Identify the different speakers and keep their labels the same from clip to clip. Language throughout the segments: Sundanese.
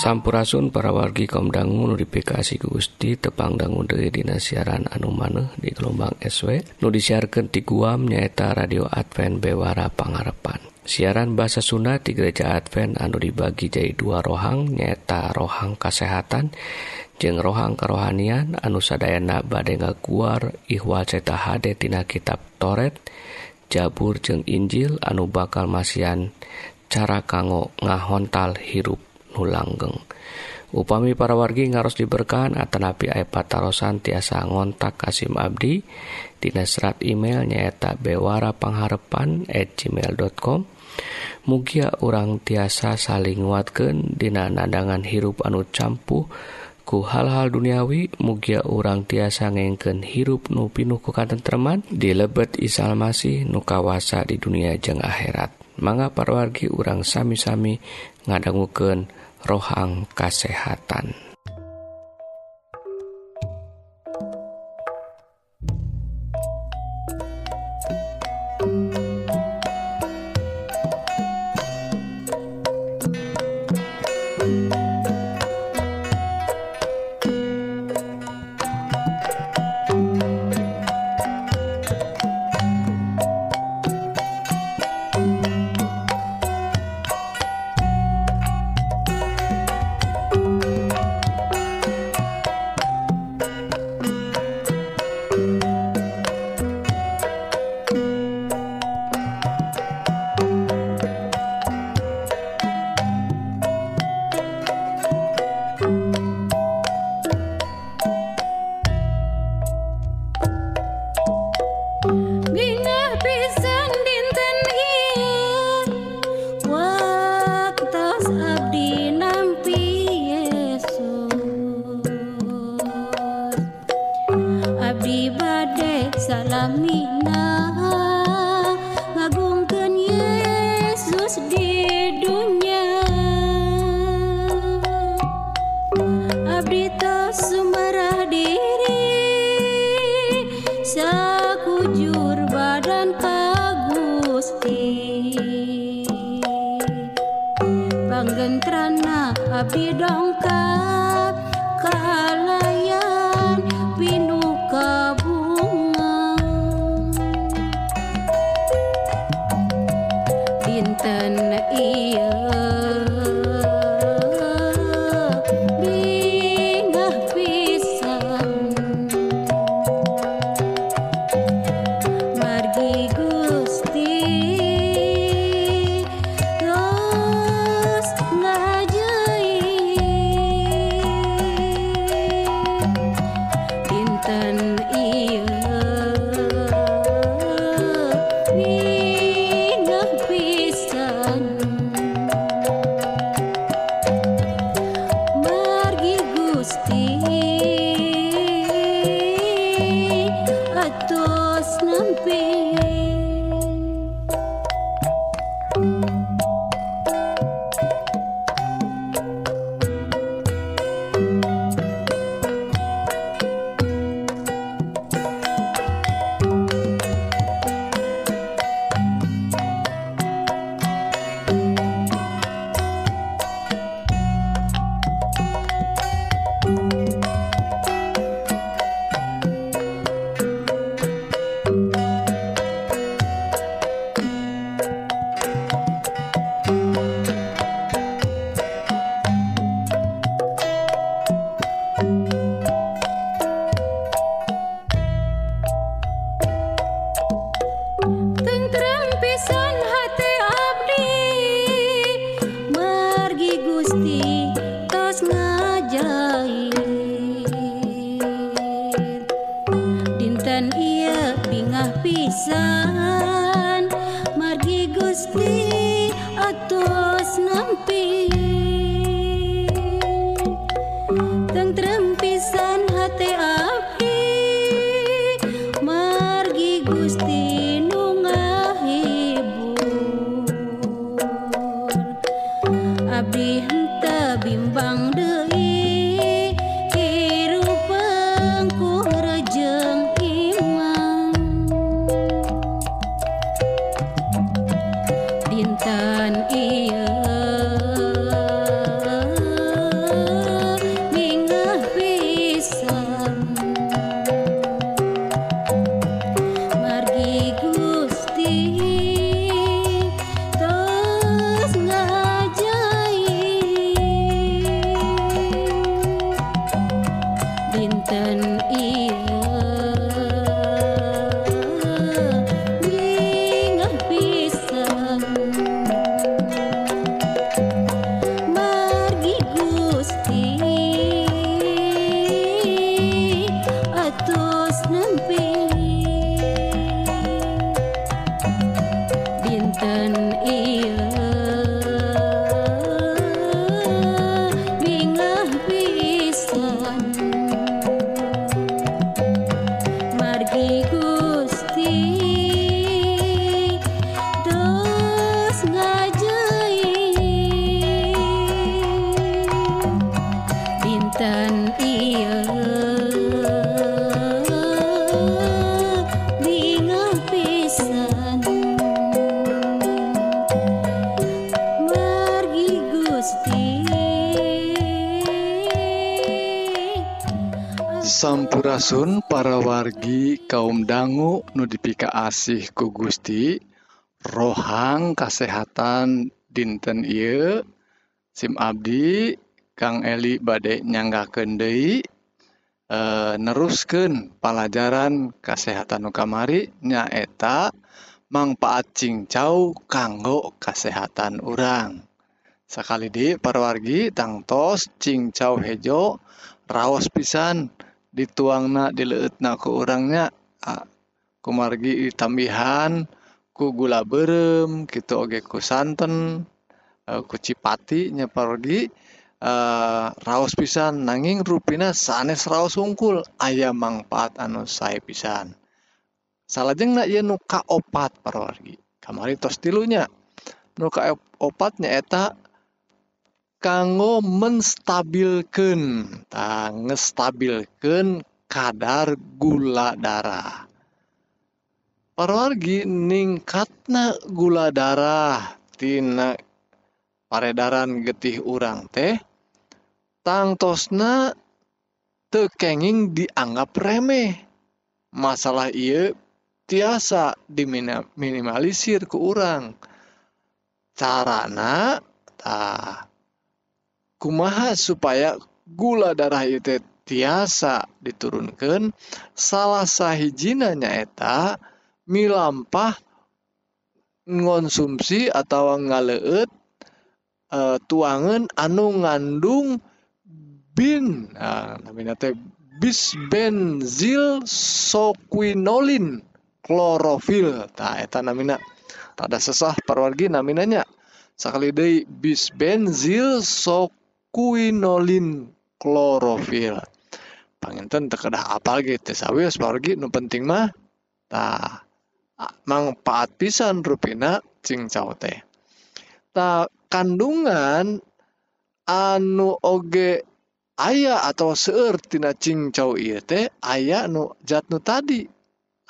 Speaker 1: Sampurasun para wargi kaumdangu notifikasi Gusti tepangdangu dari dinasiaran anu maneh di gelombang SW nu disiarkan di Guam nyaeta radio Advent Bewara Pangarepan siaran bahasa Sunda di gereja Advent anu dibagi jadi dua rohang nyaeta rohang kesehatan jeng rohang kerohanian anu sadayana badai ngaguar ihwal ceta hade tina kitab Toret Jabur jeng Injil anu bakal masian cara kanggo ngahontal hirup. nu langgeng upami para wargi ngaros diberkahan atanapi aya patarosan tiasa ngontak Kasim Abdi Tina serat email nyaeta bewara pengharepan at gmail.com Mugia orang tiasa saling nguatkan dina nadangan hirup anu campuh ku hal-hal duniawi mugia orang tiasa ngengken hirup nu pinuh ku katentreman di lebet isal masih nu kawasa di dunia jeng akhirat. Mangga parwargi urang sami-sami ngadangguken roh angka sehatan.
Speaker 2: gentrana api dongkap kalah Atosnampi Sampurasun para wargi kaum dangu nudipika asih ku Gusti rohang kasehatan dinten Ieu. SIM Abdi Kang Eli badek nyangga Dei e, eh, nerusken pelajaran kesehatan Nukamari nyaeta manfaat cincau kanggo kesehatan urang. Sakali di perwargi tangtos cincau hejo raos pisan. dituangna dileutna ke orangnya kumargi tambihan ku gula berem gitu oge ku santen e, kucipati nya pargi e, raos pisan. Nanging rupina sanes raos sungkul ayam manfaat anu saya pisan. Salahjeng nuka opat parwargi. Kamari tos tilunya nuka opatnya eta kanggo menstabilkan tah ngestabilkan kadar gula darah. Parwargi ningkatna gula darah tina paredaran getih urang teh tangtosna tekenging dianggap remeh. Masalah ieu tiasa diminimalisir ke urang. Carana tah kumaha supaya gula darah itu tiasa diturunkan? Salah sahijina milampah ngonsumsi atau ngaleut e, tuangan anu ngandung bin nah, namanya teh bisbenzil soquinolin klorofil. Nah eta namina. Ada sesah parwargi naminanya. Sakali deui bisbenzil sok kuinolin klorofil panginten terkedah apa gitu sawwi pargi nu penting mah tah manfaat pisan rupina cingcau teh. Ta kandungan anu oge ayah atau seertina cingcau ieu teh aya nu jatnu tadi.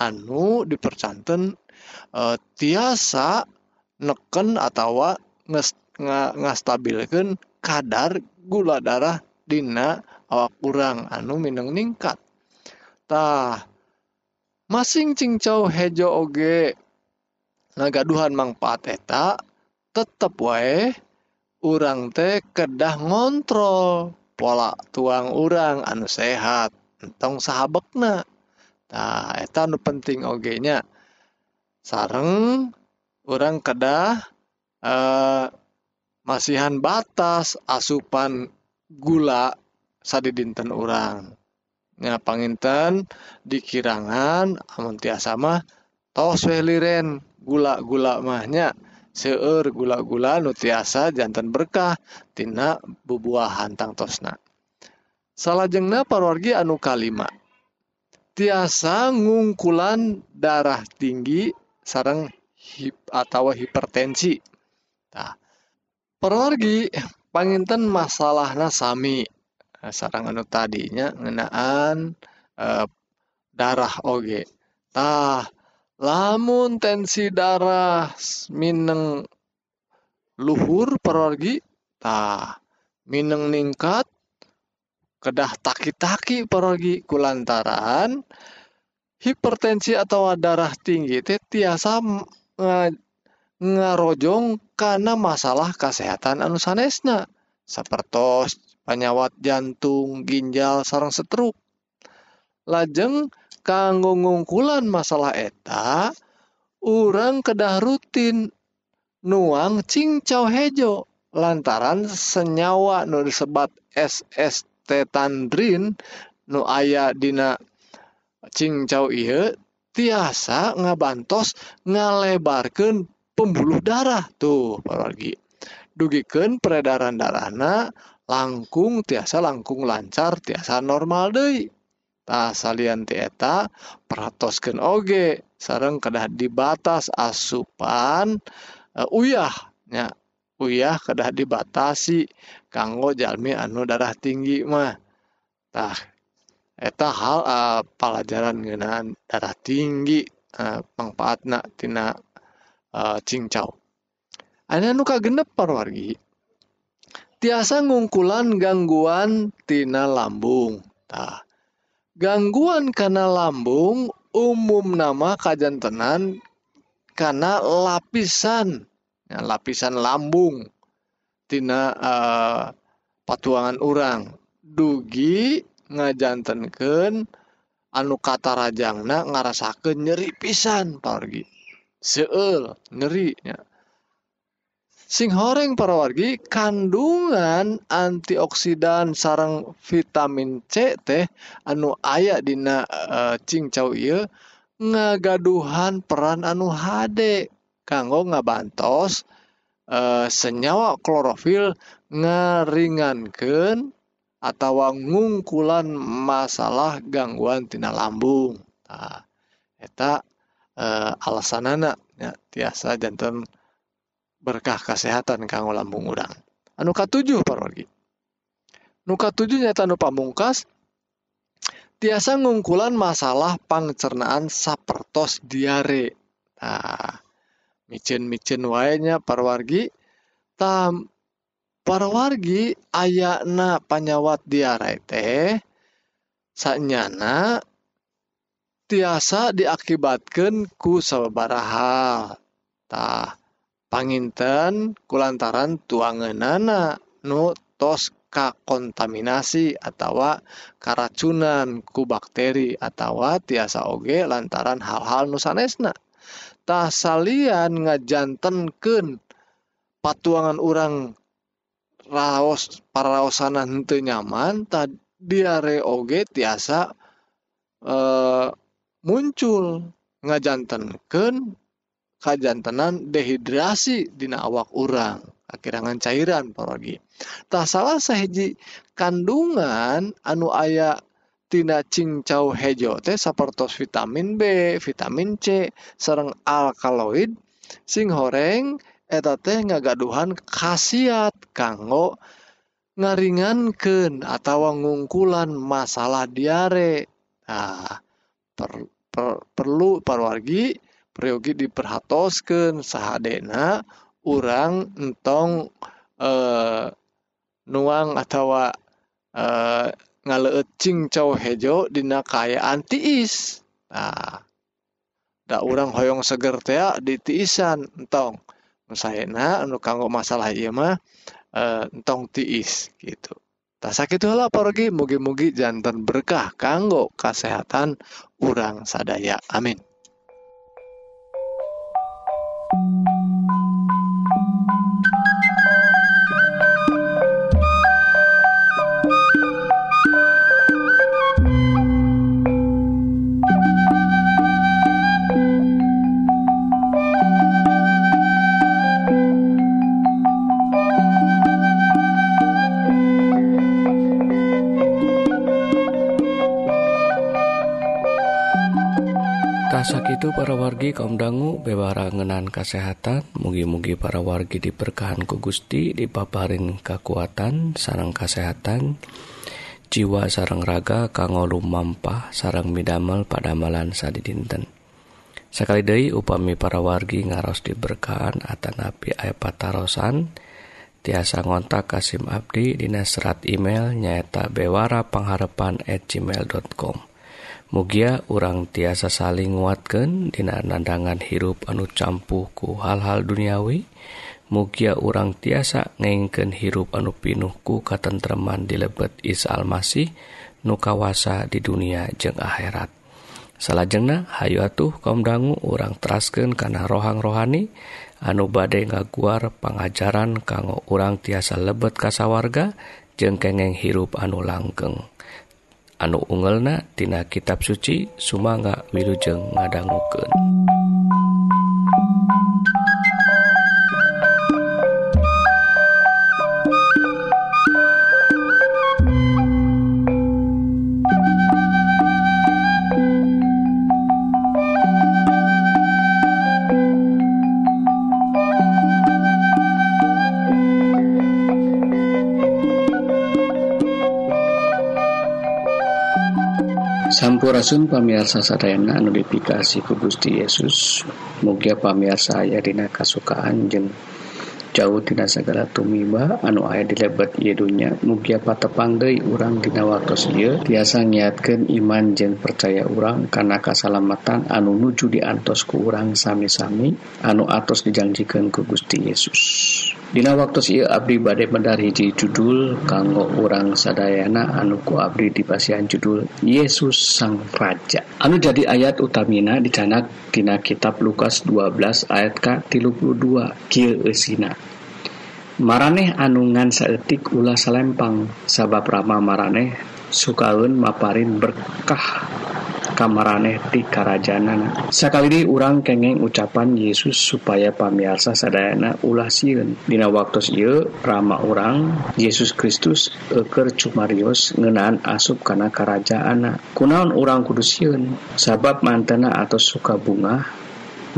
Speaker 2: Anu dipercanten e, tiasa neken atau nges, ngastabilkan kadar gula darah Dina awak kurang anu Mineng ningkattah masing cincau hejo oge nagaduhan manfaat eta tetap wae urang teh kedah ngontrol pola tuang orang anu sehat entong sahabatna nah eta anu penting ogenya sareng orang kedah eh masihan batas asupan gula sadi dinten orang nya panginten dikirangan amun tiasa mah tos liren. Gula-gula mahnya seueur gula-gula nu tiasa jantan berkah tina bubuahan tang tosna. Salajengna parwargi anu kalima. Tiasa ngungkulan darah tinggi sarang hip atau hipertensi. Nah perwargi panginten masalah nasami eh, sarang anu tadinya ngenaan eh, darah oge. Tah lamun tensi darah mineng luhur perwargi tah mineng ningkat kedah taki-taki perwargi kulantaran hipertensi atau darah tinggi teh tiasa ngarojong karena masalah kesehatan anu sanesna sepertos penyawat jantung ginjal sarang setruk. Lajeng kanggo ngungkulan masalah eta urang kedah rutin nuang cincau hejo lantaran senyawa nu disebat SST tandrin nu aya dina cincau ieu tiasa ngabantos ngalebarkan pembuluh darah. Tuh lagi dugikan peredaran darahna langkung tiasa langkung lancar tiasa normal deh. Tak salian tieta peratoskan oge. Sarang kedah dibatas asupan uh, uyahnya uyah kedah dibatasi kanggo jalmi anu darah tinggi mah. Tah eta hal uh, pelajaran ngeunaan darah tinggi uh, manfaatna tina Cingcau. Anya nuka genep parwargi. Tiasa ngungkulan gangguan tina lambung. Tah. Gangguan karena lambung umum nama kajantenan karena lapisan ya, lapisan lambung tina uh, patuangan orang dugi ngajantenken anu kata rajangna ngarasaken nyeri pisan pargi seueur ngerinya sing horeng para wargi kandungan antioksidan sarang vitamin C teh anu aya dina uh, cingcau ieu ngagaduhan peran anu HD kanggo ngabantos uh, senyawa klorofil ngeringankeun atau ngungkulan masalah gangguan tina lambung. Nah, eta uh, alasanana ya, tiasa jantan berkah kesehatan kanggo lambung urang anu katujuh parwargi nu katujuh nyata nu pamungkas tiasa ngungkulan masalah pangcernaan sapertos diare. Nah micin-micin waenya parwargi tam parwargi ayakna panyawat diare teh sanyana tiasa diakibatkan ku sababaraha. Hal tah panginten kulantaran tuanganana nu tos kontaminasi atau karacunan ku bakteri atau tiasa oge lantaran hal-hal nusanesna tah salian ngajantenkeun patuangan orang raos paraosana henteu nyaman tah diare oge tiasa eh, muncul ngajantanken kajjantenan dehidrasi dina awak urang akhirngan cairan porogitah salah sahji kandungan anu aya tina cincau hejo teh saportos vitamin B vitamin C serrang alkaloid sing horeng eta teh ngagaduhan khasiat kanggo ngaringanken atau ngungkulan masalah diare. Nah per, per, perlu parwargi peryogi diperhatoskan sahadena urang entong eh, nuang atau eh, ngaleut cingcau hejo dina kayaan tiis. Nah da urang hoyong seger teh di tiisan entong. Sayana anu kanggo masalah ieu mah eh, entong tiis gitu. Tak sakit lah porgi mugi-mugi jantan berkah kanggo kesehatan urang sadaya. Amin.
Speaker 3: thank you para wargi kaum dangu bewara ngenan kesehatan mugi-mugi para wargi diberkahan ku Gusti dipaparin kekuatan sarang kesehatan jiwa sarang raga kanggo lumampah sarang midamel pada malan sadi dinten sekali deui upami para wargi ngaros diberkahan atanapi aya patarosan. Tiasa ngontak Kasim Abdi dina serat email nyaeta bewara pangharepan at gmail.com Mugia orang tiasa saling nguatkan dina nandangan hirup anu campuhku hal-hal duniawi Mugia orang tiasa ngengken hirup anu pinuhku katentreman di lebet Isa Almasih nukawasa di dunia jeng akhirat salahjengna Hayu atuh kaum dangu orang terasken karena rohang rohani anu badai ngaguar pengajaran kanggo orang tiasa lebet kasawarga jeng kengeng hirup anu langgeng. anu ungelna tina kitab suci Sumanga Wilujeng ngadangguken. Sampurasun pamiarsa sarayana anu dipikasi ku Gusti Yesus. Mugia pamiarsa aya dina kasukaan jeung
Speaker 4: jauh tina segala tumiba anu aya di lebat yedunya mugia patepangdei urang dina waktu ieu. Tiasa nyiatkeun iman jeung percaya urang karena kasalamatan anu nuju diantos ku urang sami-sami anu atos dijanjikan ku Gusti Yesus. Dina waktu si Abdi badai mendari di judul kanggo orang sadayana anuku Abdi di pasian judul Yesus sang Raja. Anu jadi ayat utamina dicanak Dina kitab Lukas 12 ayat K 32 Kieu eusina. Maraneh anungan saetik ulah salempang sabab rama maraneh sukaun maparin berkah kamaraneh di kerajaanana sakali ini urang kengeng ucapan Yesus supaya pamiarsa sadayana ulah siun dina waktu ieu rama urang Yesus Kristus eker cumarios ngenaan asup karena kerajaana kunaon urang kudu siun sabab mantena atau suka bunga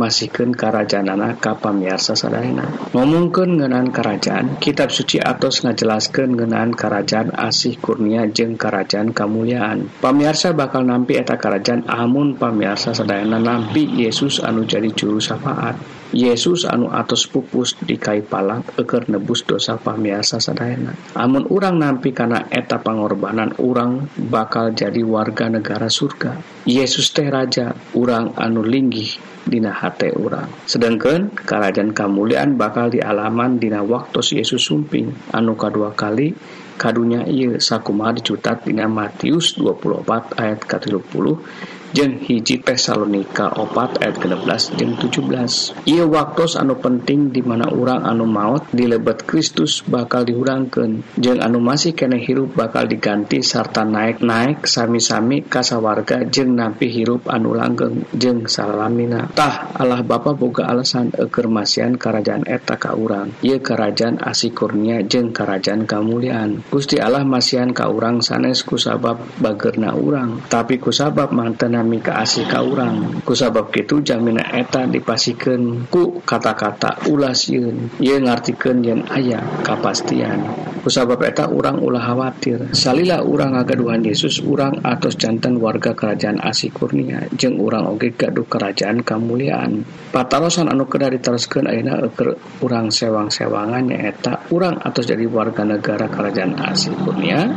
Speaker 4: masihkan kerajaanana kapamiarsa sadayana ngomongkan ngenaan kerajaan kitab suci atos ngajelaskan ngenaan kerajaan asih kurnia jeng kerajaan kemuliaan. Pamiarsa bakal nampi eta kerajaan amun pamiarsa sadayana nampi Yesus anu jadi juru syafaat. Yesus anu atos pupus di kai palang eker nebus dosa pamiarsa sadayana amun urang nampi karena eta pengorbanan urang bakal jadi warga negara surga. Yesus teh raja urang anu linggih dina hate urang. Sedangkan kerajaan kemuliaan bakal di alaman dina waktu Yesus sumping. Anu kedua kali kadunya ia sakumaha dicutat dina Matius 24 ayat ke 30 jeung hiji Tesalonika opat ayat 11 jeung 17 ia waktu anu penting dimana orang anu maut di lebat Kristus bakal dihurangkan jeung anu masih kene hirup bakal diganti sarta naik-naik sami-sami kasawarga jeung nampi hirup anu langgeng jeung salaminatah Allah Bapa boga alasan ekermasian kerajaan eta ka urang. Ia kerajaan asikurnia jeung kerajaan kemuliaan Gusti Allah masihan ka urang sanes kusabab bagerna urang. Tapi kusabab mantena ngalami keasi ka urang. Ku sabab gitu jamina eta dipasikan ku kata-kata ulas yun ye ngartikan yang ayah kepastian ku sabab eta urang ulah khawatir. Salilah urang agaduhan Yesus urang atos jantan warga kerajaan Asi Kurnia jeng urang oge gaduh kerajaan kemuliaan patarosan anu kena diteruskan akhirnya eker urang sewang-sewangannya eta urang atos jadi warga negara kerajaan Asi Kurnia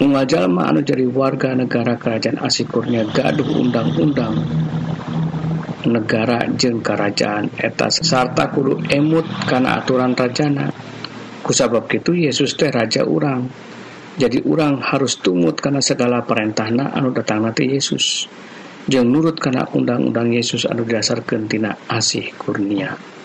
Speaker 4: Mungajallma anu jadi warga negara kerajaan asikurnya gaduh undang-undang negara jeng kerajaan etas. Sarta kudu emut karena aturan rajana. Kusabab gitu Yesus teh raja orang jadi orang harus tumut karena segala perintahna anu datang nanti Yesus. Jeng nurut karena undang-undang Yesus anu dasar gentina asih kurnia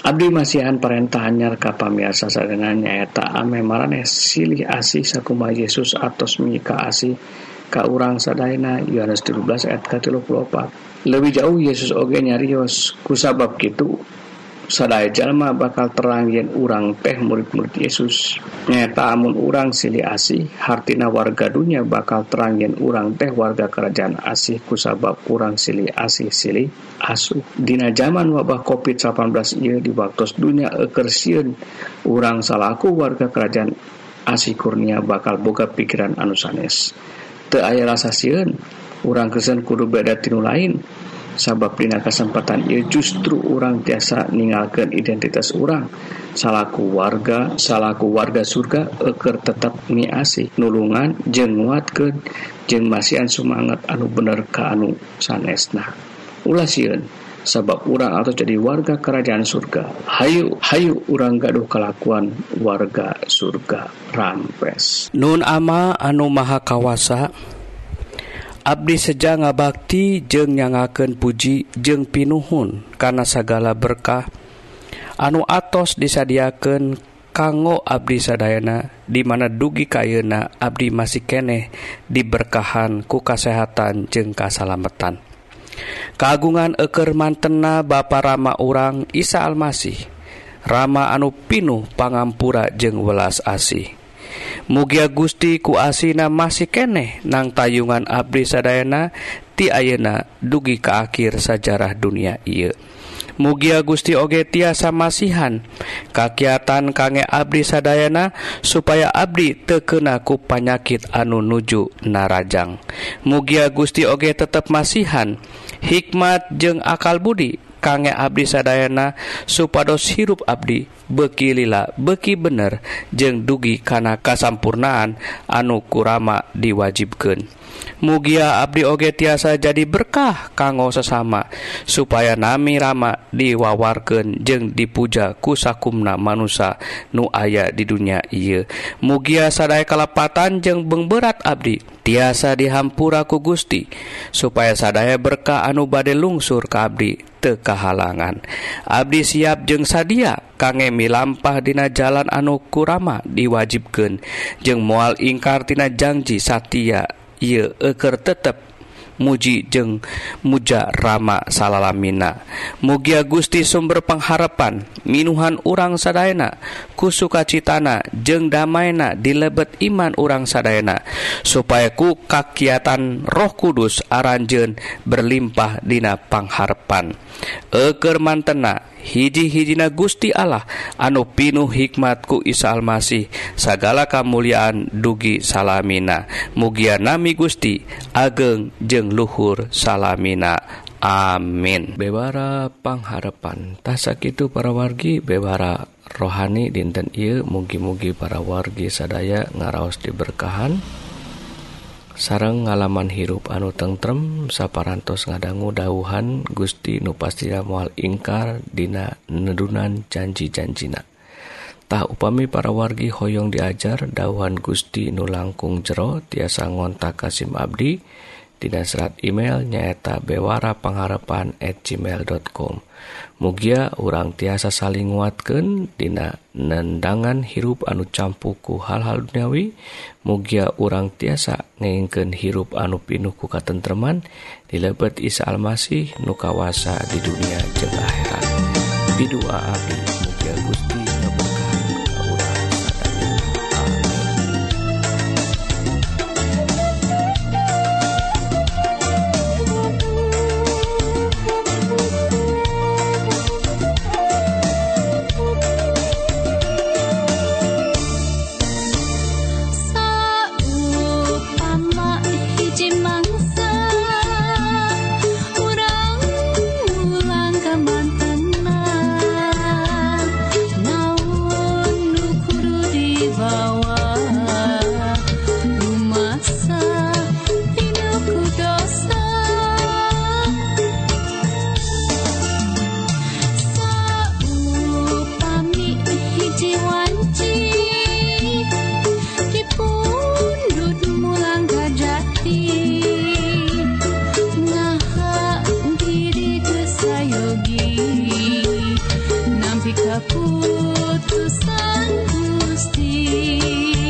Speaker 4: Abdi masihan perintahnya ka pamiasa sadengan nyaeta ame marane silih asih sakumaha Yesus atos menyika asih ka urang sadaina Yohanes 17 ayat 34 lebih jauh Yesus oge nyarios kusabab gitu sadaya jalma bakal terang yen urang teh murid-murid Yesus. Nyata amun urang silih asih hartina warga dunia bakal terang yen urang teh warga kerajaan asih kusabab kurang silih asih silih asuh. Dina zaman wabah covid 19 ia di waktu dunia ekersiun urang salaku warga kerajaan asih kurnia bakal boga pikiran anu sanes. Teu aya rasa sieun urang Kristen kudu beda tinu lain. sabab Dina kesempatan ia justru orang tiasa meninggalkan identitas orang. Salahku warga salahku warga surga eker tetap niasi nulungan jenguat ke jeng masihan semangat anu bener ka anu sanesna. Ulah sieun sabab orang atau jadi warga kerajaan surga Hayu Hayu orang gaduh kelakuan warga surga rampes.
Speaker 5: Nun ama anu maha kawasa Abdi Seja ngabakti jeung nyangaken puji jeung pinuhun kana sagala berkah. Anu atos disadiaken kanggo Abdi Sadayana dimana dugi kayuna Abdi masih keneh diberkahan ku kasehatan jeung kasalametan kagungan eker mantena ba Rama urang Isa Almasih Rama anu pinuh pangampura jeung welas asih. mugia Gusti ku asina masih keneh nang tayungan Abdi Sadayana ti Ayeuna dugi ka akhir sajarah dunia ieu. Mugia Gusti Oge tiasa masihan kakiatan kangge Abdi Sadayana supaya Abdi tekenaku panyakit anu nuju narajang. Mugia Gusti Oge tetap masihan hikmat jeung akal Budi kangge abdi sadayana supados hirup abdi. Beki lila beki bener jeung dugi kana kasampurnaan anu kurama diwajibkeun. mugia Abdi oge tiasa jadi berkah kanggo sesama supaya nami rama diwawarken jeung dipuja kusakumna manusia nu aya di dunia ia mugia sadai kalepatan jeung bengberat Abdi. Tiasa dihampuraku Gusti supaya sadaya berkah anu bade lungsur ke Abdi tekahalangan Abdi siap jeung sadia kangemi lampah dina jalan anu kurama diwajibken jeung mual ingkartinajangji Satya ieu eker tetap muji jeung muja Rama salalamina. Mugia Gusti sumber pengharapan minuhan urang sadayana ku sukacitana jeung damaina dilebet iman urang sadayana supaya ku kakiatan Roh Kudus aranjen berlimpah dina pangharpan eker mantena hiji-hijina Gusti Allah anu pinuh hikmatku Isa Almasih sagala kemuliaan dugi salamina. Mugia nami Gusti ageng jeng luhur salamina. Amin. Bewara pangharapan tasak itu para wargi bewara rohani dinten ieu mugi-mugi para wargi sadaya ngaraos diberkahan. sarang ngalaman hirup anu tengrem saparantos ngadanggu dauhan Gusti nu pasti mual ingkar dina nedunan janji-janjinatah upami para wargi hoyong diajar dauhan Gusti nu langkung jero tiasa ngontak Kasim Abdi Dina serat email nyaeta bewara pengharapan@gmail.com mugia urang tiasa saling nguatkan Dina nendangan hirup anu campuku hal-hal duniawi mugia urang tiasa ngeken hirup anu pinuku katentreman dilebet Isa Almasih nukawasa di dunia jengah
Speaker 1: akhirat. Di dua api utusan Gusti.